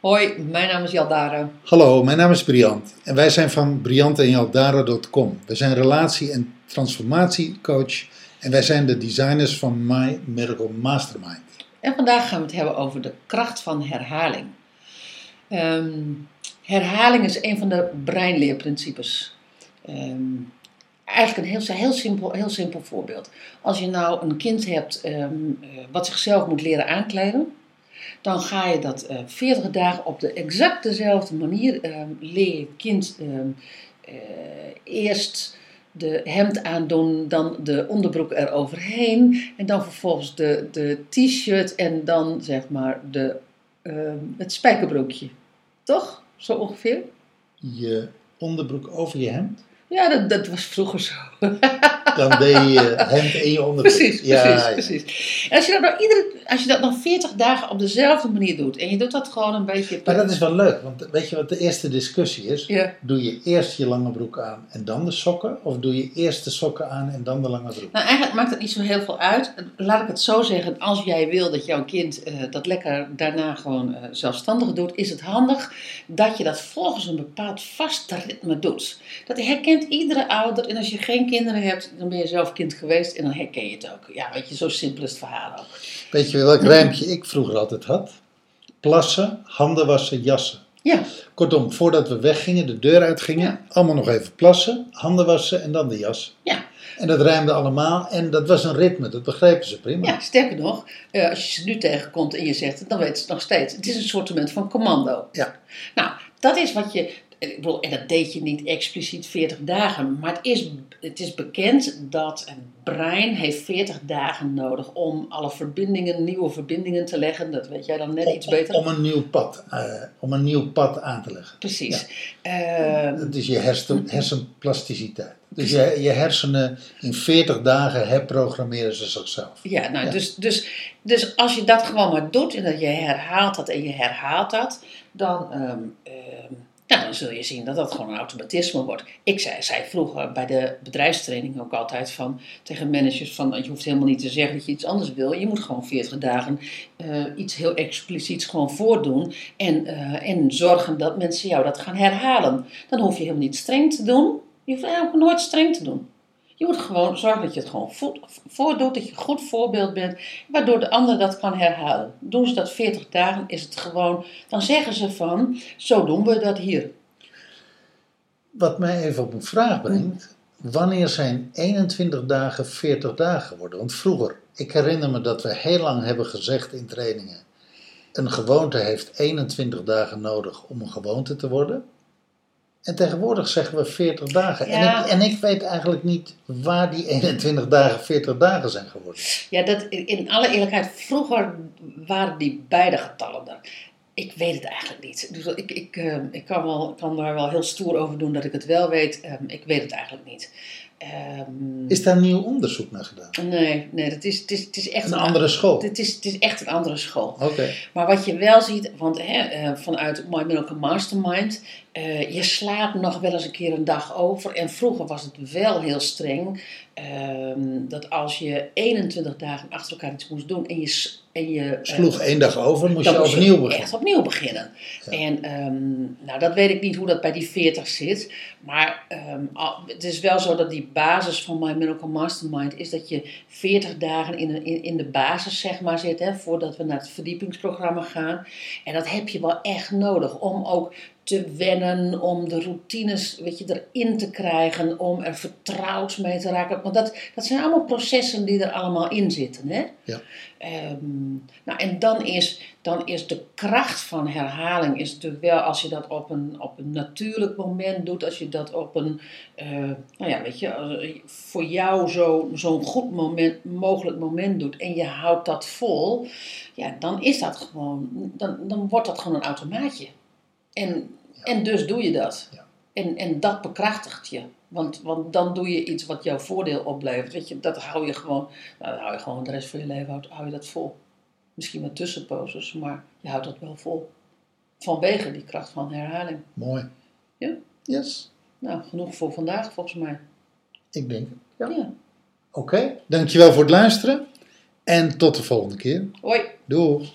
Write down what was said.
Hoi, mijn naam is Jaldara. Hallo, mijn naam is Briant en wij zijn van briantenjaldara.com. We zijn relatie- en transformatiecoach en wij zijn de designers van My Miracle Mastermind. Vandaag gaan we het hebben over de kracht van herhaling. Ehm, herhaling is een van de breinleerprincipes. Ehm, eigenlijk een heel, heel, simpel, heel simpel voorbeeld. Als je nou een kind hebt ehm, eh, wat zichzelf moet leren aankleden, dan ga je dat eh 40 dagen op de exact dezelfde manier leer je kind eh, eerst de hemd aandoen, dan de onderbroek eroverheen en dan vervolgens de, de t-shirt en dan zeg maar de, ehm, het spijkerbroekje. Toch? Zo ongeveer? Je onderbroek over je hemd, Ja, dat, dat was vroeger zo. dan deed je hemd in je onderbroek. Precies, Ja, precies, ja. precies. En als je, dat nou iedere, als je dat dan 40 dagen op dezelfde manier doet en je doet dat gewoon een beetje... Maar dat is wel leuk, want weet je wat de eerste discussie is? Ja. Doe je eerst je lange broek aan en dan de sokken? Of doe je eerst de sokken aan en dan de lange broek? Nou, eigenlijk maakt het niet zo heel veel uit. Laat ik het zo zeggen, als jij wil dat jouw kind eh, dat lekker daarna gewoon eh, zelfstandig doet, is het handig dat je dat volgens een bepaald vast ritme doet. Dat herkent iedere ouder. En als je geen kinderen hebt, dan ben je zelf kind geweest en dan herken je het ook. Ja, weet je, zo simpel is het verhaal ook. Weet je welk rijmpje ik vroeger altijd had? Plassen, handen wassen, jassen. Ja, Kortom, voordat we weggingen, de deur uitgingen, Ja. allemaal nog even plassen, handen wassen en dan de jas. ja. En dat rijmde allemaal en dat was een ritme, dat begrepen ze prima. Ja, sterker nog, eh, als je ze nu tegenkomt en je zegt het, dan weten ze het nog steeds. Het is een soort van commando. Ja. Nou, dat is wat je. Ik bedoel, en dat deed je niet expliciet 40 dagen. Maar het is, het is bekend dat het brein heeft 40 dagen nodig om alle verbindingen, nieuwe verbindingen te leggen. Dat weet jij dan net iets beter. Om een nieuw pad, eh, om een nieuw pad aan te leggen. Precies. Ehm, Dat is je hersen, hersenplasticiteit. Dus je, je hersenen in 40 dagen herprogrammeren ze zichzelf. Ja, nou, Ja. Dus, dus, dus als je dat gewoon maar doet en dat je herhaalt dat en je herhaalt dat, dan, ehm, ehm, nou, dan zul je zien dat dat gewoon een automatisme wordt. Ik zei, vroeger bij de bedrijfstraining ook altijd van, tegen managers van je hoeft helemaal niet te zeggen dat je iets anders wil. Je moet gewoon 40 dagen eh, iets heel expliciets gewoon voordoen en, eh, en zorgen dat mensen jou dat gaan herhalen. Dan hoef je helemaal niet streng te doen. Je hoeft eigenlijk nooit streng te doen. Je moet gewoon zorgen dat je het gewoon vo- voordoet, dat je een goed voorbeeld bent, waardoor de ander dat kan herhalen. Doen ze dat 40 dagen, is het gewoon, dan zeggen ze van, zo doen we dat hier. Wat mij even op een vraag brengt, wanneer zijn 21 dagen 40 dagen geworden? Want vroeger, ik herinner me dat we heel lang hebben gezegd in trainingen, een gewoonte heeft 21 dagen nodig om een gewoonte te worden. En tegenwoordig zeggen we 40 dagen. Ja. En, ik, en ik weet eigenlijk niet waar die 21 dagen 40 dagen zijn geworden. Ja, dat, in alle eerlijkheid, vroeger waren die beide getallen er. Ik weet het eigenlijk niet. Dus ik, ik, eh, ik kan, wel, kan daar wel heel stoer over doen dat ik het wel weet. Ehm, ik weet het eigenlijk niet. Ehm, Is daar nieuw onderzoek naar gedaan? nee, nee, het is, het is, het is echt Een andere school? Het is, het is echt een andere school. Oké. Maar wat je wel ziet, want hè, eh, vanuit My Miracle Mastermind, eh, je slaat nog wel eens een keer een dag over. En vroeger was het wel heel streng, ehm, dat als je 21 dagen achter elkaar iets moest doen en je, en je eh, Sloeg één dag over, moest je opnieuw beginnen. Echt opnieuw beginnen. Ja. En ehm, nou, dat weet ik niet hoe dat bij die 40 zit. Maar ehm, al- het is wel zo dat die basis van My Miracle Mastermind is dat je 40 dagen in, de- in, in de basis zeg maar zit. Hè, voordat we naar het verdiepingsprogramma gaan. En dat heb je wel echt nodig om ook te wennen, om de routines weet je, erin te krijgen, om er vertrouwd mee te raken. Want dat, dat zijn allemaal processen die er allemaal in zitten. Hè? Ja. Ehm, nou, en dan is, dan is de kracht van herhaling is natuurlijk wel als je dat op een, op een natuurlijk moment doet, als je dat op een, eh, nou ja, weet je, eh, voor jou zo- zo'n goed moment, mogelijk moment doet en je houdt dat vol, ja, dan is dat gewoon, dan, dan wordt dat gewoon een automaatje. En, en dus doe je dat. Ja. En, en dat bekrachtigt je. Want, want dan doe je iets wat jouw voordeel oplevert. Weet je, dat hou je gewoon, nou, dat hou je gewoon de rest van je leven hou, hou je dat vol. Misschien met tussenposes, maar je houdt dat wel vol. Vanwege die kracht van herhaling. Mooi. Ja? Yes. Nou, genoeg voor vandaag volgens mij. Ik denk Ja. Oké, dankjewel voor het luisteren. En tot de volgende keer. Hoi. Doei.